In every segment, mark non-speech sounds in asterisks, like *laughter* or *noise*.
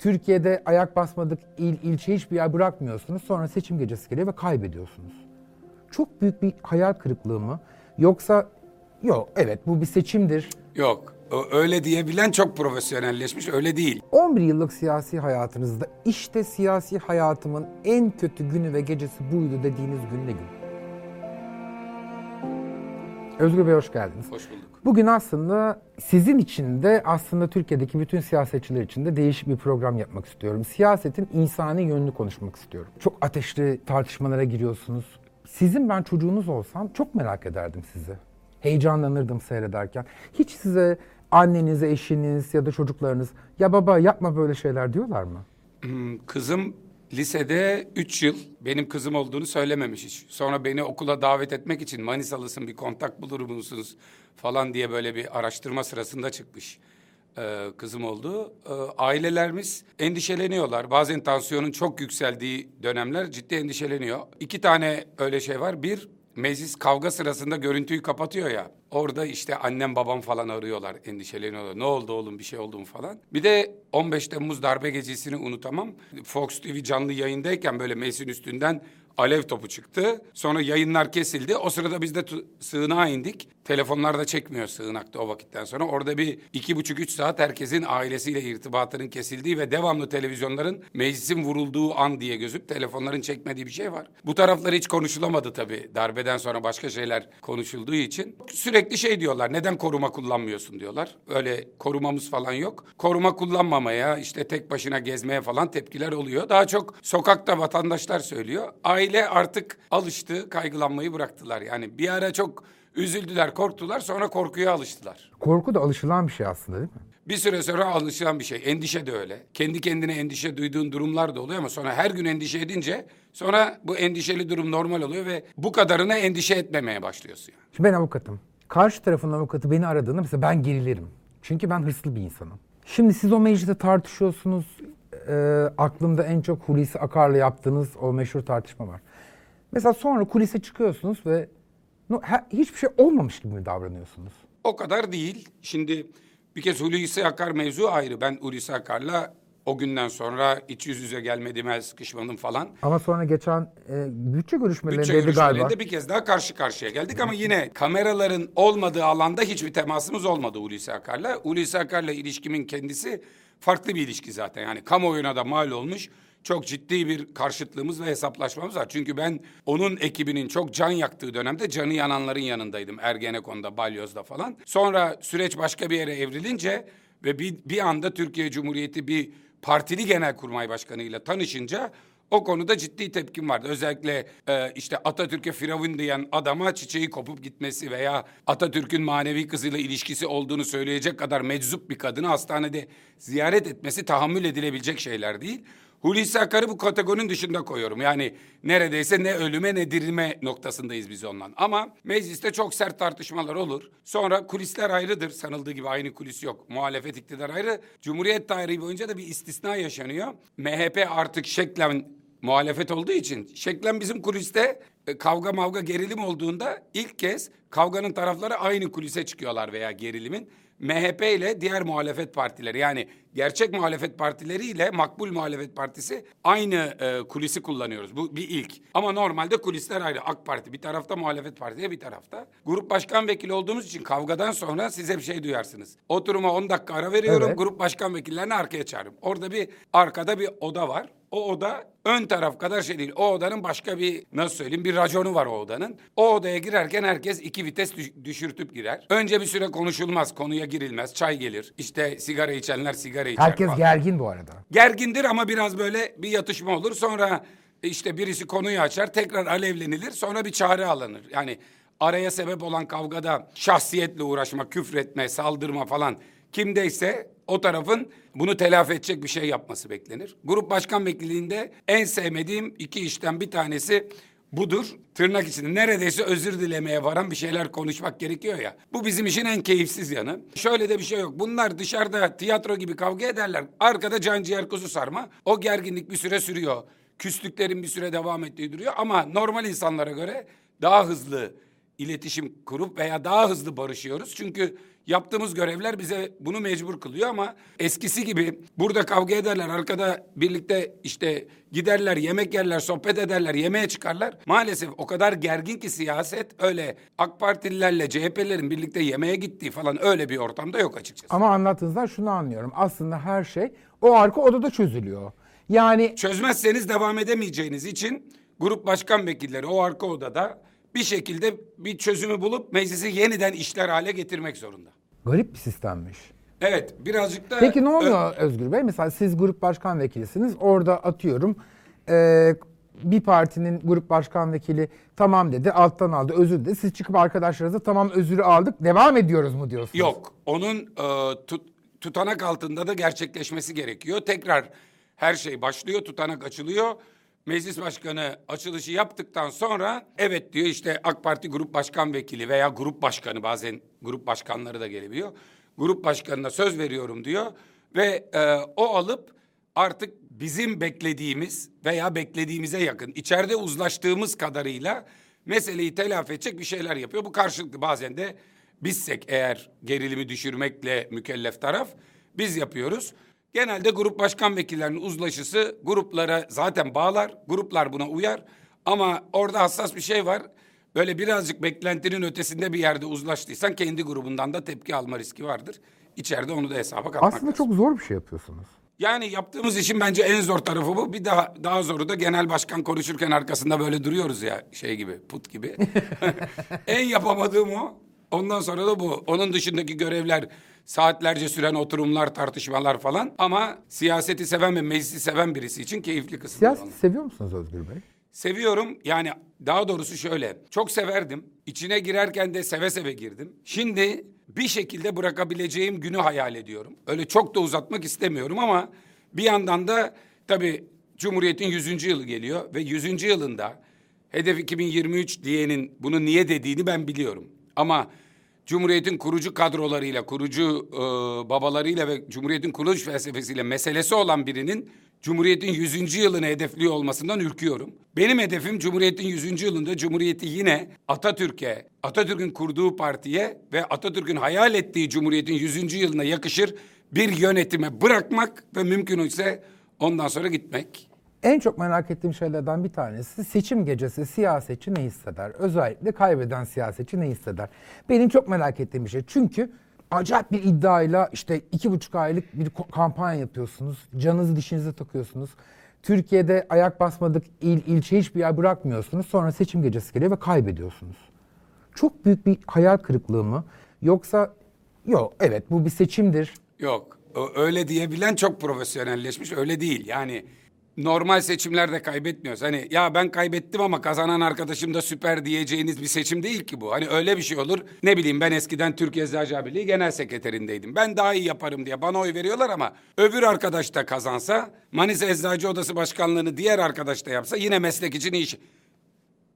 Türkiye'de ayak basmadık il, ilçe hiçbir yer bırakmıyorsunuz. Sonra seçim gecesi geliyor ve kaybediyorsunuz. Çok büyük bir hayal kırıklığı mı? Yoksa yok evet bu bir seçimdir. Yok. Öyle diyebilen çok profesyonelleşmiş. Öyle değil. 11 yıllık siyasi hayatınızda işte siyasi hayatımın en kötü günü ve gecesi buydu dediğiniz gün ne gün? Özgür Bey hoş geldiniz. Hoş bulduk. Bugün aslında sizin için de aslında Türkiye'deki bütün siyasetçiler için de değişik bir program yapmak istiyorum. Siyasetin insani yönünü konuşmak istiyorum. Çok ateşli tartışmalara giriyorsunuz. Sizin ben çocuğunuz olsam çok merak ederdim sizi. Heyecanlanırdım seyrederken. Hiç size anneniz, eşiniz ya da çocuklarınız ya baba yapma böyle şeyler diyorlar mı? Hmm, kızım lisede 3 yıl benim kızım olduğunu söylememiş hiç. Sonra beni okula davet etmek için Manisalısın bir kontak bulur musunuz falan diye böyle bir araştırma sırasında çıkmış. Ee, kızım oldu. Ee, ailelerimiz endişeleniyorlar. Bazen tansiyonun çok yükseldiği dönemler ciddi endişeleniyor. İki tane öyle şey var. Bir, meclis kavga sırasında görüntüyü kapatıyor ya. Orada işte annem babam falan arıyorlar, endişeleniyorlar. Ne oldu oğlum bir şey oldu mu falan. Bir de 15 Temmuz darbe gecesini unutamam. Fox TV canlı yayındayken böyle meclisin üstünden alev topu çıktı. Sonra yayınlar kesildi. O sırada biz de sığınağa indik. Telefonlar da çekmiyor sığınakta o vakitten sonra. Orada bir iki buçuk üç saat herkesin ailesiyle irtibatının kesildiği ve devamlı televizyonların meclisin vurulduğu an diye gözüp telefonların çekmediği bir şey var. Bu taraflar hiç konuşulamadı tabii. Darbeden sonra başka şeyler konuşulduğu için. Sürekli şey diyorlar. Neden koruma kullanmıyorsun diyorlar. Öyle korumamız falan yok. Koruma kullanmamaya işte tek başına gezmeye falan tepkiler oluyor. Daha çok sokakta vatandaşlar söylüyor. Aile artık alıştı, kaygılanmayı bıraktılar. Yani bir ara çok Üzüldüler, korktular sonra korkuya alıştılar. Korku da alışılan bir şey aslında değil mi? Bir süre sonra alışılan bir şey. Endişe de öyle. Kendi kendine endişe duyduğun durumlar da oluyor ama sonra her gün endişe edince sonra bu endişeli durum normal oluyor ve bu kadarına endişe etmemeye başlıyorsun. Yani. Şimdi ben avukatım. Karşı tarafın avukatı beni aradığında mesela ben gerilirim. Çünkü ben hırslı bir insanım. Şimdi siz o mecliste tartışıyorsunuz. E, aklımda en çok Hulusi Akar'la yaptığınız o meşhur tartışma var. Mesela sonra kulise çıkıyorsunuz ve No, ha, hiçbir şey olmamış gibi mi davranıyorsunuz? O kadar değil. Şimdi bir kez Hulusi Akar mevzu ayrı. Ben Hulusi Akar'la o günden sonra iç yüz yüze gelmedim, el sıkışmadım falan. Ama sonra geçen e, bütçe görüşmelerinde bütçe görüşmelerinde galiba. bir kez daha karşı karşıya geldik ama yine kameraların olmadığı alanda hiçbir temasımız olmadı Hulusi Akar'la. Hulusi Akar'la ilişkimin kendisi farklı bir ilişki zaten. Yani kamuoyuna da mal olmuş çok ciddi bir karşıtlığımız ve hesaplaşmamız var. Çünkü ben onun ekibinin çok can yaktığı dönemde canı yananların yanındaydım. Ergenekon'da, Balyoz'da falan. Sonra süreç başka bir yere evrilince ve bir, bir anda Türkiye Cumhuriyeti bir partili genelkurmay başkanıyla tanışınca o konuda ciddi tepkim vardı. Özellikle e, işte Atatürk'e firavun diyen adama çiçeği kopup gitmesi veya Atatürk'ün manevi kızıyla ilişkisi olduğunu söyleyecek kadar meczup bir kadını hastanede ziyaret etmesi tahammül edilebilecek şeyler değil. Hulusi Akar'ı bu kategorinin dışında koyuyorum. Yani neredeyse ne ölüme ne dirilme noktasındayız biz ondan. Ama mecliste çok sert tartışmalar olur. Sonra kulisler ayrıdır. Sanıldığı gibi aynı kulis yok. Muhalefet iktidar ayrı. Cumhuriyet tarihi boyunca da bir istisna yaşanıyor. MHP artık şeklen muhalefet olduğu için. Şeklen bizim kuliste kavga mavga gerilim olduğunda ilk kez kavganın tarafları aynı kulise çıkıyorlar veya gerilimin. MHP ile diğer muhalefet partileri yani gerçek muhalefet partileri ile makbul muhalefet partisi aynı e, kulisi kullanıyoruz. Bu bir ilk. Ama normalde kulisler ayrı. AK Parti bir tarafta muhalefet partiye bir tarafta. Grup başkan vekili olduğumuz için kavgadan sonra size bir şey duyarsınız. Oturuma 10 dakika ara veriyorum. Evet. Grup başkan vekillerini arkaya çağırıyorum. Orada bir arkada bir oda var. O oda ön taraf kadar şey değil. O odanın başka bir nasıl söyleyeyim bir raconu var o odanın. O odaya girerken herkes iki vites düşürtüp girer. Önce bir süre konuşulmaz, konuya girilmez. Çay gelir. İşte sigara içenler sigara içer Herkes falan. gergin bu arada. Gergindir ama biraz böyle bir yatışma olur. Sonra işte birisi konuyu açar, tekrar alevlenilir. Sonra bir çare alınır. Yani araya sebep olan kavgada şahsiyetle uğraşma, küfretme, saldırma falan kimdeyse o tarafın bunu telafi edecek bir şey yapması beklenir. Grup başkan vekilliğinde en sevmediğim iki işten bir tanesi budur. Tırnak içinde neredeyse özür dilemeye varan bir şeyler konuşmak gerekiyor ya. Bu bizim işin en keyifsiz yanı. Şöyle de bir şey yok. Bunlar dışarıda tiyatro gibi kavga ederler. Arkada can ciğer kuzu sarma. O gerginlik bir süre sürüyor. Küslüklerin bir süre devam ettiği duruyor. Ama normal insanlara göre daha hızlı iletişim kurup veya daha hızlı barışıyoruz. Çünkü yaptığımız görevler bize bunu mecbur kılıyor ama eskisi gibi burada kavga ederler, arkada birlikte işte giderler, yemek yerler, sohbet ederler, yemeğe çıkarlar. Maalesef o kadar gergin ki siyaset öyle AK Partililerle CHP'lerin birlikte yemeğe gittiği falan öyle bir ortamda yok açıkçası. Ama anlattığınızdan şunu anlıyorum. Aslında her şey o arka odada çözülüyor. Yani Çözmezseniz devam edemeyeceğiniz için grup başkan vekilleri o arka odada bir şekilde bir çözümü bulup meclisi yeniden işler hale getirmek zorunda. garip bir sistemmiş. Evet birazcık da... Peki ne Ö- oluyor Özgür Bey? Mesela siz grup başkan vekilisiniz. Orada atıyorum eee, bir partinin grup başkan vekili tamam dedi, alttan aldı, özür dedi. Siz çıkıp arkadaşlarınıza tamam özürü aldık, devam ediyoruz mu diyorsunuz? Yok. Onun e, tut- tutanak altında da gerçekleşmesi gerekiyor. Tekrar her şey başlıyor, tutanak açılıyor. Meclis başkanı açılışı yaptıktan sonra evet diyor işte AK Parti grup başkan vekili veya grup başkanı bazen grup başkanları da gelebiliyor. Grup başkanına söz veriyorum diyor ve e, o alıp artık bizim beklediğimiz veya beklediğimize yakın içeride uzlaştığımız kadarıyla meseleyi telafi edecek bir şeyler yapıyor. Bu karşılıklı bazen de bizsek eğer gerilimi düşürmekle mükellef taraf biz yapıyoruz. Genelde grup başkan vekillerinin uzlaşısı gruplara zaten bağlar, gruplar buna uyar. Ama orada hassas bir şey var. Böyle birazcık beklentinin ötesinde bir yerde uzlaştıysan kendi grubundan da tepki alma riski vardır. İçeride onu da hesaba katmak Aslında lazım. çok zor bir şey yapıyorsunuz. Yani yaptığımız işin bence en zor tarafı bu. Bir daha daha zoru da genel başkan konuşurken arkasında böyle duruyoruz ya şey gibi put gibi. *laughs* en yapamadığım o. Ondan sonra da bu. Onun dışındaki görevler saatlerce süren oturumlar, tartışmalar falan. Ama siyaseti seven ve meclisi seven birisi için keyifli kısımlar. Siyaseti onlar. seviyor musunuz Özgür Bey? Seviyorum yani daha doğrusu şöyle çok severdim. İçine girerken de seve seve girdim. Şimdi bir şekilde bırakabileceğim günü hayal ediyorum. Öyle çok da uzatmak istemiyorum ama bir yandan da tabii Cumhuriyet'in 100. yılı geliyor ve 100. yılında hedef 2023 diyenin bunu niye dediğini ben biliyorum. Ama Cumhuriyet'in kurucu kadrolarıyla, kurucu e, babalarıyla ve Cumhuriyet'in kuruluş felsefesiyle meselesi olan birinin Cumhuriyet'in 100. yılını hedefliyor olmasından ürküyorum. Benim hedefim Cumhuriyet'in 100. yılında Cumhuriyet'i yine Atatürk'e, Atatürk'ün kurduğu partiye ve Atatürk'ün hayal ettiği Cumhuriyet'in 100. yılına yakışır bir yönetime bırakmak ve mümkün ise ondan sonra gitmek. En çok merak ettiğim şeylerden bir tanesi seçim gecesi siyasetçi ne hisseder? Özellikle kaybeden siyasetçi ne hisseder? Benim çok merak ettiğim bir şey. Çünkü acayip bir iddiayla işte iki buçuk aylık bir kampanya yapıyorsunuz. Canınızı dişinize takıyorsunuz. Türkiye'de ayak basmadık il, ilçe hiçbir yer bırakmıyorsunuz. Sonra seçim gecesi geliyor ve kaybediyorsunuz. Çok büyük bir hayal kırıklığı mı? Yoksa yok evet bu bir seçimdir. Yok. Öyle diyebilen çok profesyonelleşmiş. Öyle değil. Yani normal seçimlerde kaybetmiyoruz. Hani ya ben kaybettim ama kazanan arkadaşım da süper diyeceğiniz bir seçim değil ki bu. Hani öyle bir şey olur. Ne bileyim ben eskiden Türk Eczacı Birliği Genel Sekreterindeydim. Ben daha iyi yaparım diye bana oy veriyorlar ama öbür arkadaş da kazansa Manisa Eczacı Odası Başkanlığını diğer arkadaş da yapsa yine meslek için iş.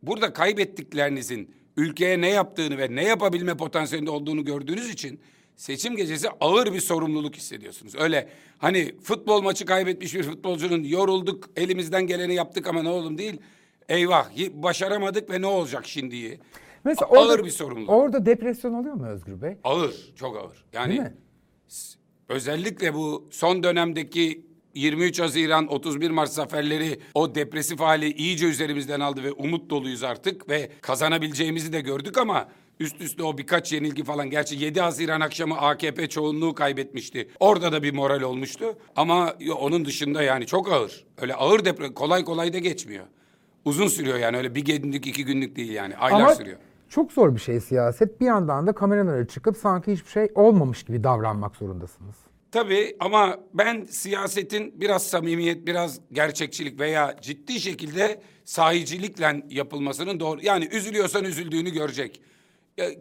Burada kaybettiklerinizin ülkeye ne yaptığını ve ne yapabilme potansiyelinde olduğunu gördüğünüz için seçim gecesi ağır bir sorumluluk hissediyorsunuz. Öyle hani futbol maçı kaybetmiş bir futbolcunun yorulduk elimizden geleni yaptık ama ne oğlum değil. Eyvah başaramadık ve ne olacak şimdiyi? Mesela ağır orada, bir sorumluluk. Orada depresyon oluyor mu Özgür Bey? Ağır, çok ağır. Yani Değil mi? özellikle bu son dönemdeki 23 Haziran 31 Mart zaferleri o depresif hali iyice üzerimizden aldı ve umut doluyuz artık ve kazanabileceğimizi de gördük ama üst üste o birkaç yenilgi falan gerçi 7 Haziran akşamı AKP çoğunluğu kaybetmişti. Orada da bir moral olmuştu ama onun dışında yani çok ağır. Öyle ağır depre kolay kolay da geçmiyor. Uzun sürüyor yani öyle bir günlük iki günlük değil yani aylar Ama sürüyor. çok zor bir şey siyaset. Bir yandan da kameralara çıkıp sanki hiçbir şey olmamış gibi davranmak zorundasınız. Tabii ama ben siyasetin biraz samimiyet, biraz gerçekçilik veya ciddi şekilde sahicilikle yapılmasının doğru. Yani üzülüyorsan üzüldüğünü görecek.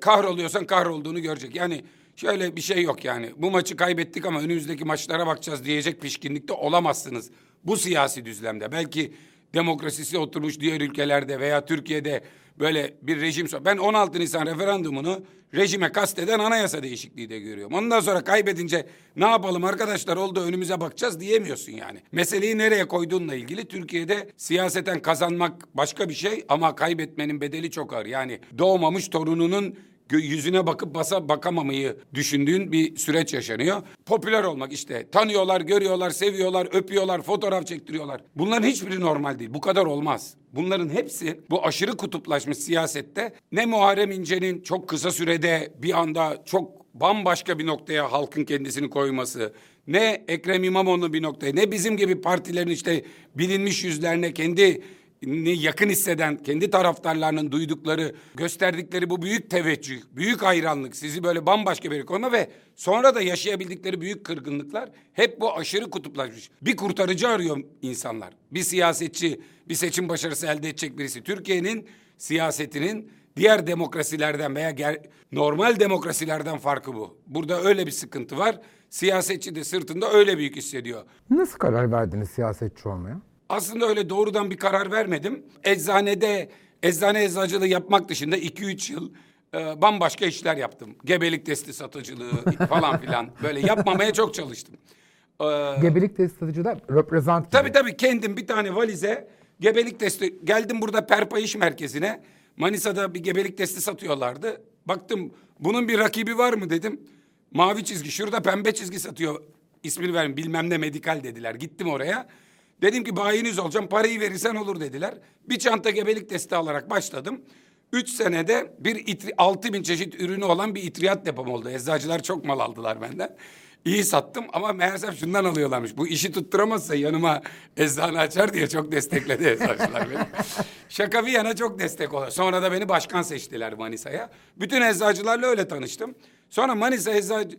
Kahroluyorsan kahrolduğunu görecek. Yani şöyle bir şey yok yani. Bu maçı kaybettik ama önümüzdeki maçlara bakacağız diyecek pişkinlikte olamazsınız. Bu siyasi düzlemde. Belki demokrasisi oturmuş diğer ülkelerde veya Türkiye'de böyle bir rejim... Ben 16 Nisan referandumunu rejime kasteden anayasa değişikliği de görüyorum. Ondan sonra kaybedince ne yapalım arkadaşlar oldu önümüze bakacağız diyemiyorsun yani. Meseleyi nereye koyduğunla ilgili Türkiye'de siyaseten kazanmak başka bir şey ama kaybetmenin bedeli çok ağır. Yani doğmamış torununun yüzüne bakıp basa bakamamayı düşündüğün bir süreç yaşanıyor. Popüler olmak işte tanıyorlar, görüyorlar, seviyorlar, öpüyorlar, fotoğraf çektiriyorlar. Bunların hiçbiri normal değil. Bu kadar olmaz. Bunların hepsi bu aşırı kutuplaşmış siyasette ne Muharrem İnce'nin çok kısa sürede bir anda çok bambaşka bir noktaya halkın kendisini koyması, ne Ekrem İmamoğlu bir noktaya, ne bizim gibi partilerin işte bilinmiş yüzlerine kendi yakın hisseden kendi taraftarlarının duydukları, gösterdikleri bu büyük teveccüh, büyük hayranlık, sizi böyle bambaşka bir koyma ve sonra da yaşayabildikleri büyük kırgınlıklar hep bu aşırı kutuplaşmış. Bir kurtarıcı arıyor insanlar. Bir siyasetçi, bir seçim başarısı elde edecek birisi. Türkiye'nin siyasetinin diğer demokrasilerden veya ger- normal demokrasilerden farkı bu. Burada öyle bir sıkıntı var. Siyasetçi de sırtında öyle büyük hissediyor. Nasıl karar verdiniz siyasetçi olmaya? Aslında öyle doğrudan bir karar vermedim. Eczanede eczane eczacılığı yapmak dışında 2-3 yıl e, bambaşka işler yaptım. Gebelik testi satıcılığı *laughs* falan filan. Böyle yapmamaya çok çalıştım. Ee, gebelik testi satıcıda reprezent Tabii tabii kendim bir tane valize gebelik testi geldim burada Perpa İş Merkezi'ne. Manisa'da bir gebelik testi satıyorlardı. Baktım bunun bir rakibi var mı dedim. Mavi çizgi şurada pembe çizgi satıyor. İsmini verin bilmem ne medikal dediler. Gittim oraya. Dedim ki bayiniz olacağım parayı verirsen olur dediler. Bir çanta gebelik testi alarak başladım. Üç senede bir itri, altı bin çeşit ürünü olan bir itriyat depom oldu. Eczacılar çok mal aldılar benden. İyi sattım ama meğersem şundan alıyorlarmış. Bu işi tutturamazsa yanıma eczane açar diye çok destekledi eczacılar beni. *laughs* Şaka bir yana çok destek oldu. Sonra da beni başkan seçtiler Manisa'ya. Bütün eczacılarla öyle tanıştım. Sonra Manisa eczacı...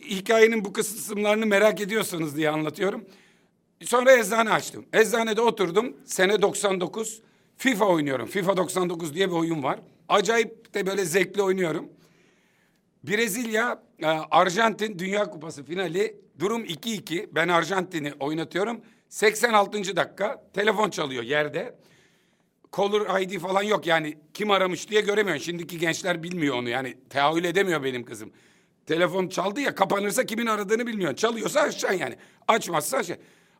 Hikayenin bu kısımlarını merak ediyorsanız diye anlatıyorum. Sonra eczane açtım. Eczanede oturdum. Sene 99. FIFA oynuyorum. FIFA 99 diye bir oyun var. Acayip de böyle zevkli oynuyorum. Brezilya, e, Arjantin Dünya Kupası finali. Durum 2-2. Ben Arjantin'i oynatıyorum. 86. dakika telefon çalıyor yerde. Caller ID falan yok yani kim aramış diye göremiyorsun. Şimdiki gençler bilmiyor onu yani tehaül edemiyor benim kızım. Telefon çaldı ya kapanırsa kimin aradığını bilmiyorsun. Çalıyorsa açacaksın yani. Açmazsa şey.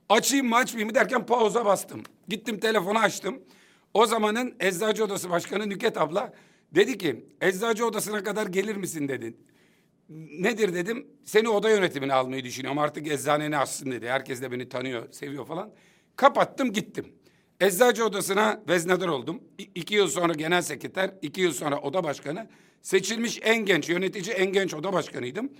Açayım mı açmayayım mı derken pauza bastım. Gittim telefonu açtım. O zamanın eczacı odası başkanı Nüket abla dedi ki eczacı odasına kadar gelir misin dedi. Nedir dedim. Seni oda yönetimine almayı düşünüyorum. Artık eczaneni açsın dedi. Herkes de beni tanıyor, seviyor falan. Kapattım gittim. Eczacı odasına veznedar oldum. İ iki yıl sonra genel sekreter, iki yıl sonra oda başkanı. Seçilmiş en genç yönetici, en genç oda başkanıydım.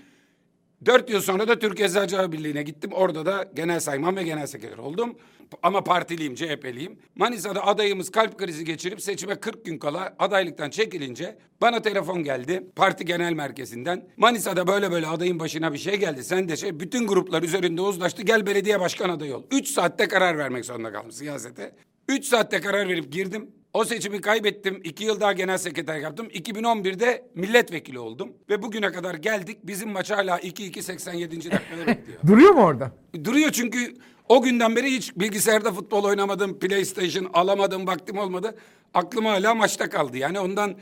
Dört yıl sonra da Türk Eczacılar Birliği'ne gittim. Orada da genel sayman ve genel sekreter oldum. Ama partiliyim, CHP'liyim. Manisa'da adayımız kalp krizi geçirip seçime 40 gün kala adaylıktan çekilince bana telefon geldi parti genel merkezinden. Manisa'da böyle böyle adayın başına bir şey geldi. Sen de şey bütün gruplar üzerinde uzlaştı. Gel belediye başkan adayı ol. Üç saatte karar vermek zorunda kaldım siyasete. Üç saatte karar verip girdim. O seçimi kaybettim. İki yıl daha genel sekreter yaptım. 2011'de milletvekili oldum. Ve bugüne kadar geldik. Bizim maç hala 2-2 87. dakikada bekliyor. Duruyor mu orada? Duruyor çünkü o günden beri hiç bilgisayarda futbol oynamadım. PlayStation alamadım. Vaktim olmadı. Aklım hala maçta kaldı. Yani ondan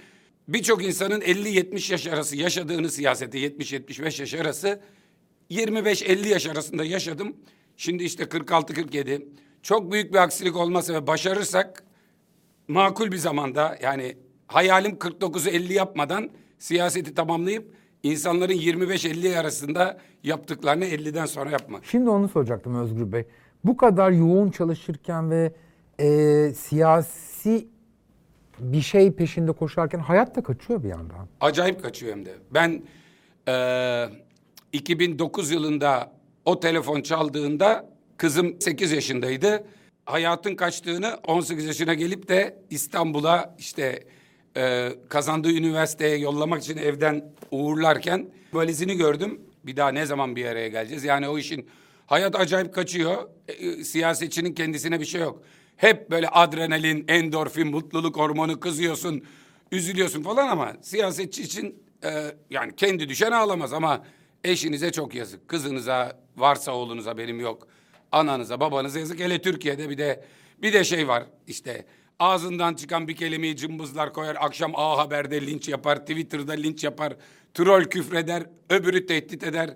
birçok insanın 50-70 yaş arası yaşadığını siyasete 70-75 yaş arası 25-50 yaş arasında yaşadım. Şimdi işte 46-47. Çok büyük bir aksilik olmasa ve başarırsak makul bir zamanda yani hayalim 49'u 50 yapmadan siyaseti tamamlayıp insanların 25-50 arasında yaptıklarını 50'den sonra yapmak. Şimdi onu soracaktım Özgür Bey. Bu kadar yoğun çalışırken ve e, siyasi bir şey peşinde koşarken hayat da kaçıyor bir yandan. Acayip kaçıyor hem de. Ben e, 2009 yılında o telefon çaldığında kızım 8 yaşındaydı hayatın kaçtığını 18 yaşına gelip de İstanbul'a işte e, kazandığı üniversiteye yollamak için evden uğurlarken valizini gördüm. Bir daha ne zaman bir araya geleceğiz? Yani o işin hayat acayip kaçıyor. E, e, siyasetçinin kendisine bir şey yok. Hep böyle adrenalin, endorfin, mutluluk hormonu kızıyorsun, üzülüyorsun falan ama siyasetçi için e, yani kendi düşen ağlamaz ama eşinize çok yazık. Kızınıza, varsa oğlunuza benim yok ananıza babanıza yazık. Hele Türkiye'de bir de Bir de şey var işte ağzından çıkan bir kelimeyi cımbızlar koyar. Akşam A Haber'de linç yapar, Twitter'da linç yapar, troll küfreder, öbürü tehdit eder.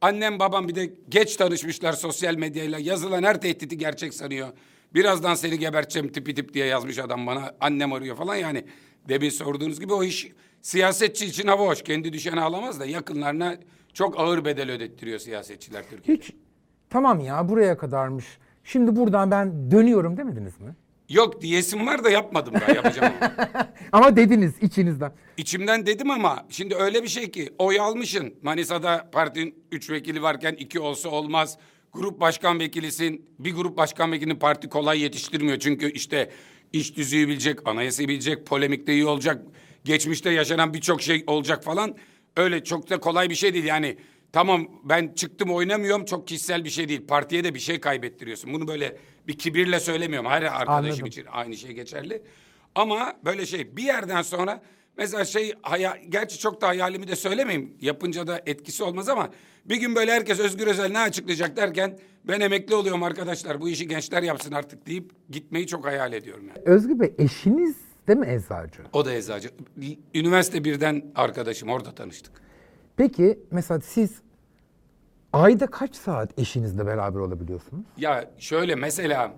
Annem babam bir de geç tanışmışlar sosyal medyayla. Yazılan her tehdidi gerçek sanıyor. Birazdan seni geberteceğim tipi tip diye yazmış adam bana. Annem arıyor falan yani. Demin sorduğunuz gibi o iş siyasetçi için hava hoş. Kendi düşeni alamaz da yakınlarına çok ağır bedel ödettiriyor siyasetçiler Türkiye'de. Hiç tamam ya buraya kadarmış. Şimdi buradan ben dönüyorum demediniz mi? Yok diyesim var da yapmadım daha yapacağım. ama. *laughs* Ama dediniz içinizden. İçimden dedim ama şimdi öyle bir şey ki oy almışın. Manisa'da partinin üç vekili varken iki olsa olmaz. Grup başkan vekilisin. Bir grup başkan vekilini parti kolay yetiştirmiyor. Çünkü işte iş düzüğü bilecek, anayasayı bilecek, polemikte iyi olacak. Geçmişte yaşanan birçok şey olacak falan. Öyle çok da kolay bir şey değil yani. Tamam ben çıktım oynamıyorum çok kişisel bir şey değil. Partiye de bir şey kaybettiriyorsun. Bunu böyle bir kibirle söylemiyorum. Her arkadaşım Anladım. için aynı şey geçerli. Ama böyle şey bir yerden sonra mesela şey haya, gerçi çok da hayalimi de söylemeyeyim. Yapınca da etkisi olmaz ama bir gün böyle herkes Özgür Özel ne açıklayacak derken ben emekli oluyorum arkadaşlar bu işi gençler yapsın artık deyip gitmeyi çok hayal ediyorum yani. Özgür Bey eşiniz de mi eczacı? O da eczacı. Üniversite birden arkadaşım orada tanıştık. Peki mesela siz ayda kaç saat eşinizle beraber olabiliyorsunuz? Ya şöyle mesela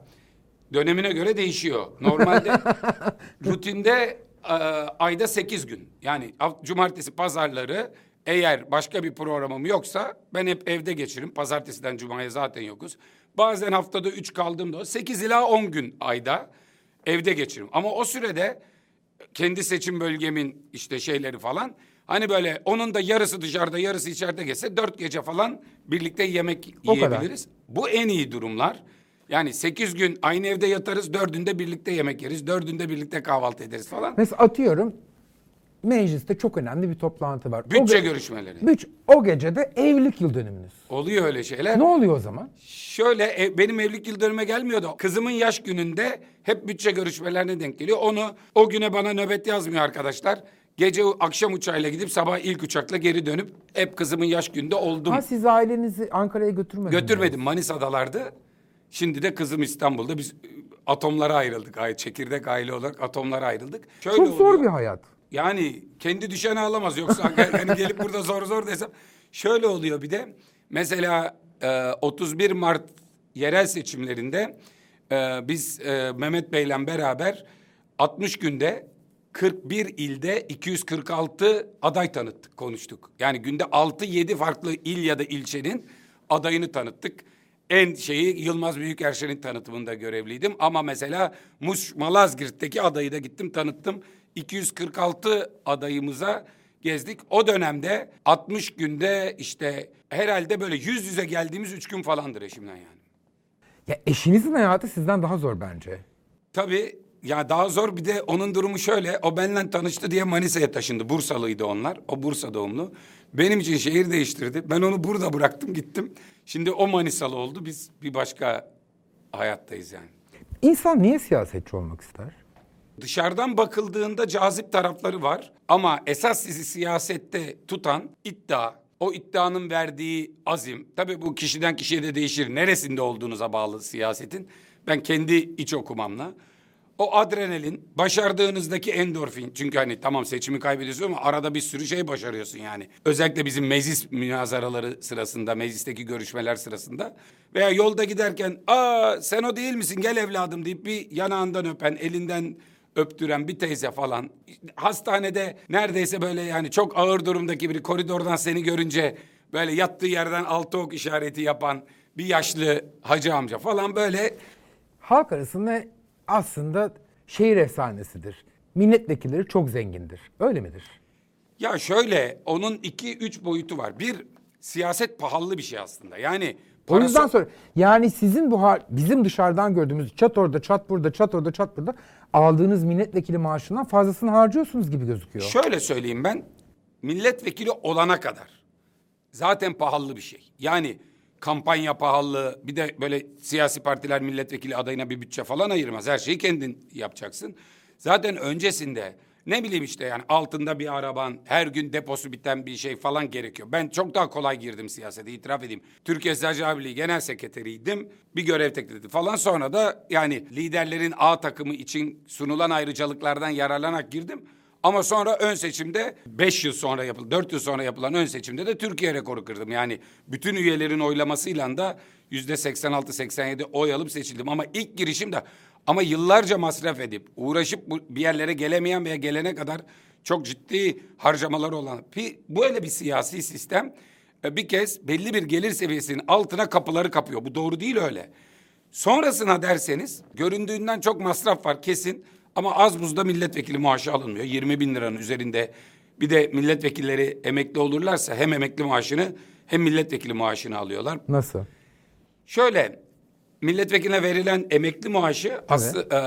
dönemine göre değişiyor. Normalde *laughs* rutinde e, ayda sekiz gün. Yani cumartesi pazarları eğer başka bir programım yoksa ben hep evde geçiririm. Pazartesiden cumaya zaten yokuz. Bazen haftada üç kaldığımda sekiz ila on gün ayda evde geçiririm. Ama o sürede kendi seçim bölgemin işte şeyleri falan. Hani böyle onun da yarısı dışarıda yarısı içeride geçse dört gece falan birlikte yemek O kadar. yiyebiliriz. Bu en iyi durumlar. Yani sekiz gün aynı evde yatarız, dördünde birlikte yemek yeriz, dördünde birlikte kahvaltı ederiz falan. Mesela atıyorum mecliste çok önemli bir toplantı var. O Bütçe ge- görüşmeleri. Büç, o gece de evlilik yıl dönümünüz. Oluyor öyle şeyler. Ne oluyor o zaman? Şöyle e, benim evlilik yıl dönüme gelmiyordu. Kızımın yaş gününde hep bütçe görüşmelerine denk geliyor. Onu o güne bana nöbet yazmıyor arkadaşlar. Gece akşam uçağıyla gidip sabah ilk uçakla geri dönüp hep kızımın yaş günde oldum. Ha siz ailenizi Ankara'ya götürmediniz. Götürmedim Manisa'dalardı. Şimdi de kızım İstanbul'da. Biz e, atomlara ayrıldık. Ay, çekirdek aile olarak atomlara ayrıldık. Şöyle Çok zor oluyor. bir hayat. Yani kendi düşeni alamaz yoksa *laughs* yani gelip burada zor zor desem. Şöyle oluyor bir de mesela e, 31 Mart yerel seçimlerinde e, biz e, Mehmet Bey'le beraber 60 günde 41 ilde 246 aday tanıttık, konuştuk. Yani günde 6-7 farklı il ya da ilçenin adayını tanıttık. En şeyi Yılmaz Büyükerşen'in tanıtımında görevliydim. Ama mesela Muş Malazgirt'teki adayı da gittim tanıttım. 246 adayımıza gezdik. O dönemde 60 günde işte herhalde böyle yüz yüze geldiğimiz üç gün falandır eşimle yani. Ya eşinizin hayatı sizden daha zor bence. Tabii ya daha zor bir de onun durumu şöyle. O benimle tanıştı diye Manisa'ya taşındı. Bursalıydı onlar. O Bursa doğumlu. Benim için şehir değiştirdi. Ben onu burada bıraktım gittim. Şimdi o Manisalı oldu. Biz bir başka hayattayız yani. İnsan niye siyasetçi olmak ister? Dışarıdan bakıldığında cazip tarafları var. Ama esas sizi siyasette tutan iddia, o iddianın verdiği azim. Tabii bu kişiden kişiye de değişir. Neresinde olduğunuza bağlı siyasetin. Ben kendi iç okumamla. O adrenalin, başardığınızdaki endorfin. Çünkü hani tamam seçimi kaybediyorsun ama arada bir sürü şey başarıyorsun yani. Özellikle bizim meclis münazaraları sırasında, meclisteki görüşmeler sırasında. Veya yolda giderken, aa sen o değil misin gel evladım deyip bir yanağından öpen, elinden öptüren bir teyze falan. Hastanede neredeyse böyle yani çok ağır durumdaki biri koridordan seni görünce böyle yattığı yerden altı ok işareti yapan bir yaşlı hacı amca falan böyle Halk arasında aslında şehir efsanesidir. Milletvekilleri çok zengindir. Öyle midir? Ya şöyle onun iki üç boyutu var. Bir siyaset pahalı bir şey aslında. Yani O yüzden sonra yani sizin bu hal, bizim dışarıdan gördüğümüz çat orada çat burada çat orada çat burada aldığınız milletvekili maaşından fazlasını harcıyorsunuz gibi gözüküyor. Şöyle söyleyeyim ben milletvekili olana kadar zaten pahalı bir şey. Yani kampanya pahalı bir de böyle siyasi partiler milletvekili adayına bir bütçe falan ayırmaz. Her şeyi kendin yapacaksın. Zaten öncesinde ne bileyim işte yani altında bir araban, her gün deposu biten bir şey falan gerekiyor. Ben çok daha kolay girdim siyasete itiraf edeyim. Türkiye Eczacı Birliği Genel Sekreteriydim. Bir görev teklidi falan sonra da yani liderlerin A takımı için sunulan ayrıcalıklardan yararlanarak girdim. Ama sonra ön seçimde 5 yıl sonra yapıldı, 4 yıl sonra yapılan ön seçimde de Türkiye rekoru kırdım. Yani bütün üyelerin oylamasıyla da yüzde 86-87 oy alıp seçildim. Ama ilk girişim de ama yıllarca masraf edip uğraşıp bir yerlere gelemeyen veya gelene kadar çok ciddi harcamalar olan bir böyle bir siyasi sistem e, bir kez belli bir gelir seviyesinin altına kapıları kapıyor. Bu doğru değil öyle. Sonrasına derseniz göründüğünden çok masraf var kesin ama az buzda milletvekili maaşı alınmıyor. 20 bin liranın üzerinde bir de milletvekilleri emekli olurlarsa hem emekli maaşını hem milletvekili maaşını alıyorlar. Nasıl? Şöyle milletvekiline verilen emekli maaşı aslı, e,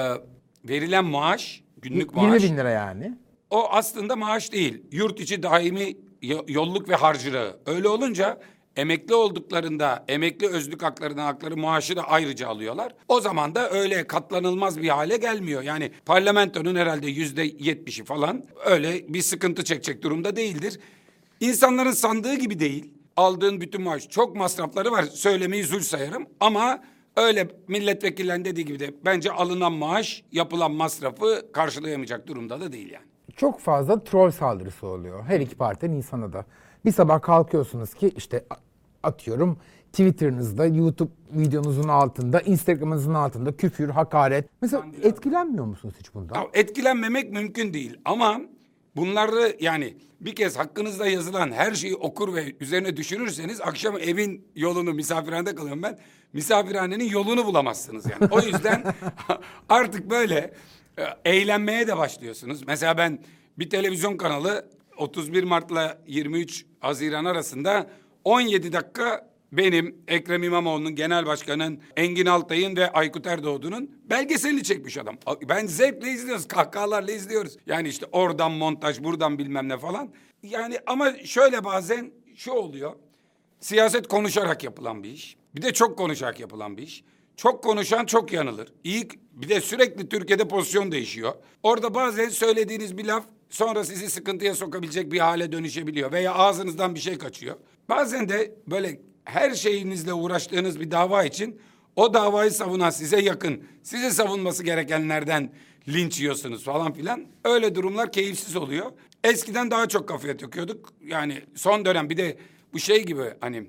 verilen maaş günlük 20 maaş. bin lira yani. O aslında maaş değil. Yurt içi daimi yo- yolluk ve harcırığı. Öyle olunca emekli olduklarında emekli özlük haklarından hakları maaşı da ayrıca alıyorlar. O zaman da öyle katlanılmaz bir hale gelmiyor. Yani parlamentonun herhalde yüzde yetmişi falan öyle bir sıkıntı çekecek durumda değildir. İnsanların sandığı gibi değil. Aldığın bütün maaş çok masrafları var. Söylemeyi zul sayarım ama öyle milletvekillerinin dediği gibi de bence alınan maaş yapılan masrafı karşılayamayacak durumda da değil yani. Çok fazla troll saldırısı oluyor. Her iki partinin insana da. Bir sabah kalkıyorsunuz ki işte atıyorum Twitter'ınızda, YouTube videonuzun altında, Instagram'ınızın altında küfür, hakaret. Mesela etkilenmiyor musunuz hiç bundan? Ya etkilenmemek mümkün değil ama bunları yani bir kez hakkınızda yazılan her şeyi okur ve üzerine düşünürseniz akşam evin yolunu misafirhanede kalıyorum ben. Misafirhanenin yolunu bulamazsınız yani. O yüzden *laughs* artık böyle e, eğlenmeye de başlıyorsunuz. Mesela ben bir televizyon kanalı 31 Mart'la 23 Haziran arasında 17 dakika benim Ekrem İmamoğlu'nun genel başkanın Engin Altay'ın ve Aykut Erdoğdu'nun belgeselini çekmiş adam. Ben zevkle izliyoruz, kahkahalarla izliyoruz. Yani işte oradan montaj, buradan bilmem ne falan. Yani ama şöyle bazen şu oluyor. Siyaset konuşarak yapılan bir iş. Bir de çok konuşarak yapılan bir iş. Çok konuşan çok yanılır. İyi bir de sürekli Türkiye'de pozisyon değişiyor. Orada bazen söylediğiniz bir laf sonra sizi sıkıntıya sokabilecek bir hale dönüşebiliyor veya ağzınızdan bir şey kaçıyor. Bazen de böyle her şeyinizle uğraştığınız bir dava için o davayı savunan size yakın, sizi savunması gerekenlerden linç yiyorsunuz falan filan. Öyle durumlar keyifsiz oluyor. Eskiden daha çok kafaya takıyorduk. Yani son dönem bir de bu şey gibi hani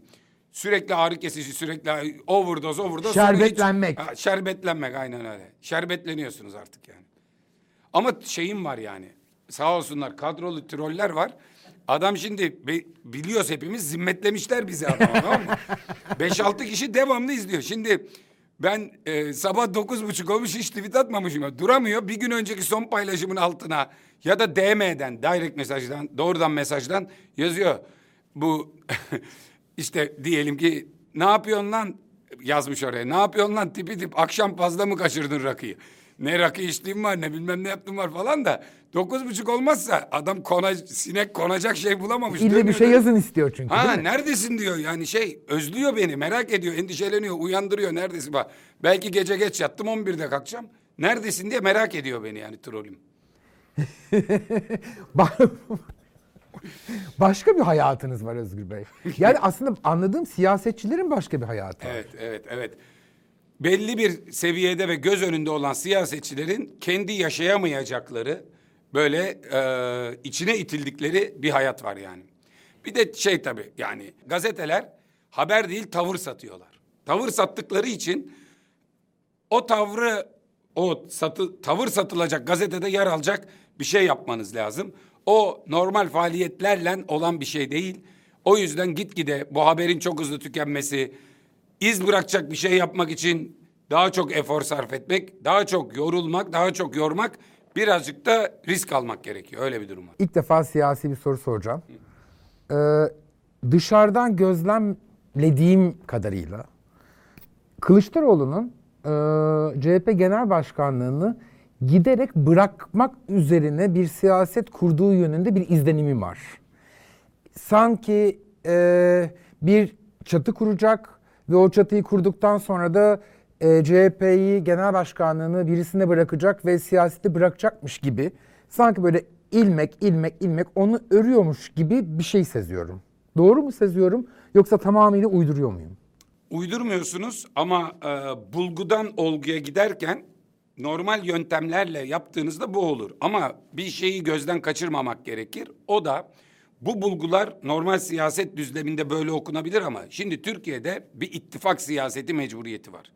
sürekli ağrı kesici, sürekli overdose, overdose. sonra hiç- Şerbetlenmek. Ha, şerbetlenmek aynen öyle. Şerbetleniyorsunuz artık yani. Ama şeyim var yani. Sağ olsunlar kadrolu troller var. Adam şimdi biliyoruz hepimiz zimmetlemişler bizi adama tamam mı? *laughs* Beş altı kişi devamlı izliyor. Şimdi ben e, sabah dokuz buçuk olmuş hiç tweet atmamışım. Duramıyor. Bir gün önceki son paylaşımın altına ya da DM'den, direct mesajdan, doğrudan mesajdan yazıyor. Bu *laughs* işte diyelim ki ne yapıyorsun lan? yazmış oraya. Ne yapıyorsun lan? tipi tip. Akşam fazla mı kaçırdın rakıyı? Ne rakı içtiğim var ne bilmem ne yaptım var falan da dokuz buçuk olmazsa adam kona, sinek konacak şey bulamamış. İlle bir şey yazın istiyor çünkü Ha neredesin diyor. Yani şey özlüyor beni merak ediyor endişeleniyor uyandırıyor. Neredesin? Bak belki gece geç yattım 11'de kalkacağım. Neredesin? diye merak ediyor beni yani trolüm. *laughs* Ba- başka bir hayatınız var Özgür Bey. Yani aslında anladığım siyasetçilerin başka bir hayatı var. Evet evet evet belli bir seviyede ve göz önünde olan siyasetçilerin kendi yaşayamayacakları böyle e, içine itildikleri bir hayat var yani. Bir de şey tabii yani gazeteler haber değil tavır satıyorlar. Tavır sattıkları için o tavrı o satı, tavır satılacak gazetede yer alacak bir şey yapmanız lazım. O normal faaliyetlerle olan bir şey değil. O yüzden gitgide bu haberin çok hızlı tükenmesi, iz bırakacak bir şey yapmak için daha çok efor sarf etmek, daha çok yorulmak, daha çok yormak, birazcık da risk almak gerekiyor. Öyle bir durum var. İlk defa siyasi bir soru soracağım. Ee, dışarıdan gözlemlediğim kadarıyla Kılıçdaroğlu'nun e, CHP Genel Başkanlığını giderek bırakmak üzerine bir siyaset kurduğu yönünde bir izlenimim var. Sanki e, bir çatı kuracak ve o çatıyı kurduktan sonra da e, CHP'yi genel başkanlığını birisine bırakacak ve siyaseti bırakacakmış gibi sanki böyle ilmek, ilmek, ilmek onu örüyormuş gibi bir şey seziyorum. Doğru mu seziyorum yoksa tamamıyla uyduruyor muyum? Uydurmuyorsunuz ama e, bulgudan olguya giderken normal yöntemlerle yaptığınızda bu olur. Ama bir şeyi gözden kaçırmamak gerekir. O da bu bulgular normal siyaset düzleminde böyle okunabilir ama şimdi Türkiye'de bir ittifak siyaseti mecburiyeti var.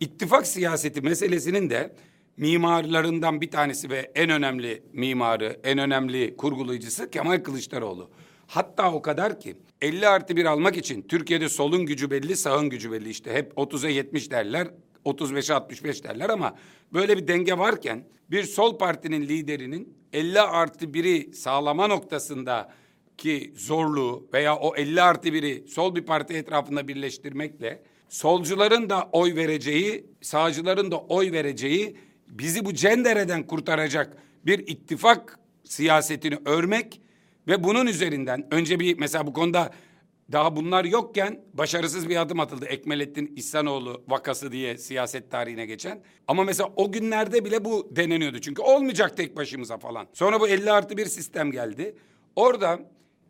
İttifak siyaseti meselesinin de mimarlarından bir tanesi ve en önemli mimarı, en önemli kurgulayıcısı Kemal Kılıçdaroğlu. Hatta o kadar ki 50 artı bir almak için Türkiye'de solun gücü belli, sağın gücü belli. İşte hep 30'a 70 derler, 35'e 65 derler ama böyle bir denge varken bir sol partinin liderinin 50 artı 1'i sağlama noktasında ki zorluğu veya o 50 artı 1'i sol bir parti etrafında birleştirmekle solcuların da oy vereceği, sağcıların da oy vereceği bizi bu cendereden kurtaracak bir ittifak siyasetini örmek ve bunun üzerinden önce bir mesela bu konuda daha bunlar yokken başarısız bir adım atıldı. Ekmelettin İhsanoğlu vakası diye siyaset tarihine geçen. Ama mesela o günlerde bile bu deneniyordu. Çünkü olmayacak tek başımıza falan. Sonra bu 50 artı bir sistem geldi. Orada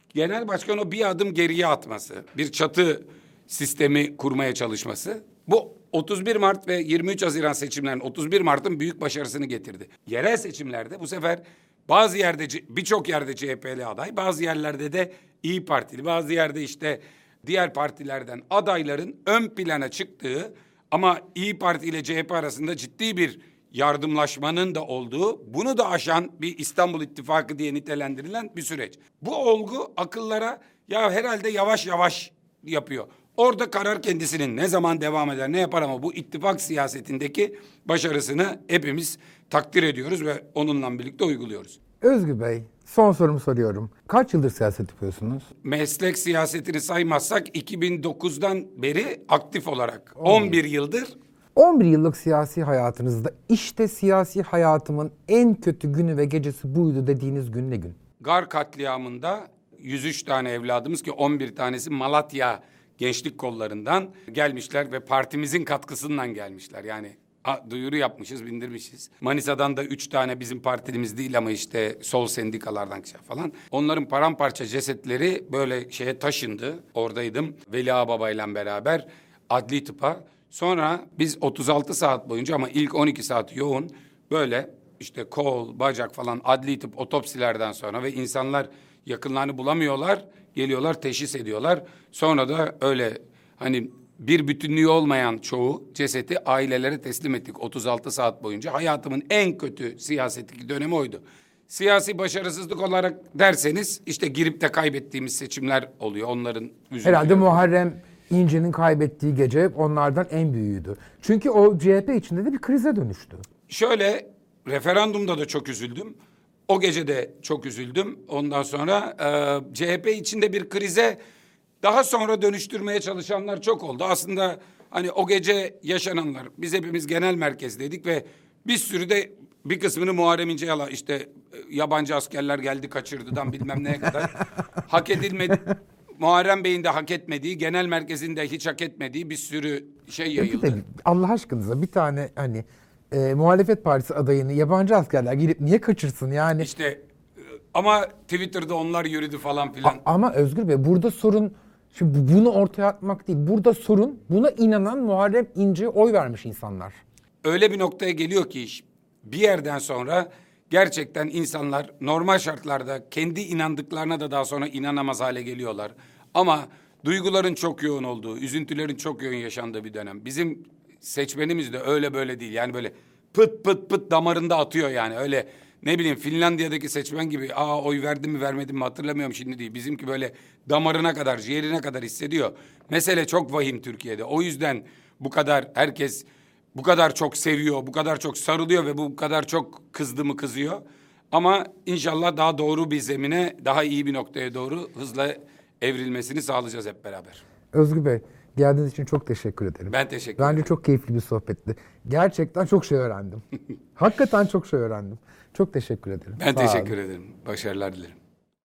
genel başkan o bir adım geriye atması, bir çatı sistemi kurmaya çalışması. Bu 31 Mart ve 23 Haziran seçimlerinin 31 Mart'ın büyük başarısını getirdi. Yerel seçimlerde bu sefer bazı yerde birçok yerde CHP'li aday, bazı yerlerde de İyi Partili, bazı yerde işte diğer partilerden adayların ön plana çıktığı ama İyi Parti ile CHP arasında ciddi bir yardımlaşmanın da olduğu, bunu da aşan bir İstanbul İttifakı diye nitelendirilen bir süreç. Bu olgu akıllara ya herhalde yavaş yavaş yapıyor. Orada karar kendisinin ne zaman devam eder ne yapar ama bu ittifak siyasetindeki başarısını hepimiz takdir ediyoruz ve onunla birlikte uyguluyoruz. Özgü Bey, son sorumu soruyorum. Kaç yıldır siyaset yapıyorsunuz? Meslek siyasetini saymazsak 2009'dan beri aktif olarak 11 yıldır 11 yıllık siyasi hayatınızda işte siyasi hayatımın en kötü günü ve gecesi buydu dediğiniz gün ne gün? Gar katliamında 103 tane evladımız ki 11 tanesi Malatya gençlik kollarından gelmişler ve partimizin katkısından gelmişler. Yani a, duyuru yapmışız, bindirmişiz. Manisa'dan da üç tane bizim partilimiz değil ama işte sol sendikalardan falan. Onların paramparça cesetleri böyle şeye taşındı. Oradaydım Veli Ağababa ile beraber adli tıpa. Sonra biz 36 saat boyunca ama ilk 12 saat yoğun böyle işte kol, bacak falan adli tıp otopsilerden sonra ve insanlar yakınlarını bulamıyorlar. Geliyorlar teşhis ediyorlar. Sonra da öyle hani bir bütünlüğü olmayan çoğu cesedi ailelere teslim ettik 36 saat boyunca. Hayatımın en kötü siyasetteki dönemi oydu. Siyasi başarısızlık olarak derseniz işte girip de kaybettiğimiz seçimler oluyor. Onların Herhalde Muharrem İnce'nin kaybettiği gece onlardan en büyüğüydü. Çünkü o CHP içinde de bir krize dönüştü. Şöyle referandumda da çok üzüldüm. O gece de çok üzüldüm. Ondan sonra e, CHP içinde bir krize daha sonra dönüştürmeye çalışanlar çok oldu. Aslında hani o gece yaşananlar biz hepimiz genel merkezdeydik ve bir sürü de bir kısmını Muharrem İnce'ye işte e, yabancı askerler geldi kaçırdıdan bilmem neye kadar *laughs* hak edilmedi. Muharrem Bey'in de hak etmediği, genel merkezin de hiç hak etmediği bir sürü şey yayıldı. Peki de Allah aşkınıza bir tane hani e, muhalefet partisi adayını yabancı askerler gelip niye kaçırsın yani? İşte e, ama Twitter'da onlar yürüdü falan filan. A- ama Özgür Bey burada sorun şimdi bunu ortaya atmak değil. Burada sorun buna inanan Muharrem İnce'ye oy vermiş insanlar. Öyle bir noktaya geliyor ki iş bir yerden sonra gerçekten insanlar normal şartlarda kendi inandıklarına da daha sonra inanamaz hale geliyorlar. Ama duyguların çok yoğun olduğu, üzüntülerin çok yoğun yaşandığı bir dönem. Bizim seçmenimiz de öyle böyle değil. Yani böyle pıt pıt pıt damarında atıyor yani. Öyle ne bileyim Finlandiya'daki seçmen gibi aa oy verdim mi vermedim mi hatırlamıyorum şimdi değil. Bizimki böyle damarına kadar, ciğerine kadar hissediyor. Mesele çok vahim Türkiye'de. O yüzden bu kadar herkes bu kadar çok seviyor, bu kadar çok sarılıyor ve bu kadar çok kızdı mı kızıyor. Ama inşallah daha doğru bir zemine, daha iyi bir noktaya doğru hızla evrilmesini sağlayacağız hep beraber. Özgür Bey, geldiğiniz için çok teşekkür ederim. Ben teşekkür Bence ederim. çok keyifli bir sohbetti. Gerçekten çok şey öğrendim. *laughs* Hakikaten çok şey öğrendim. Çok teşekkür ederim. Ben Sağ teşekkür olun. ederim. Başarılar dilerim.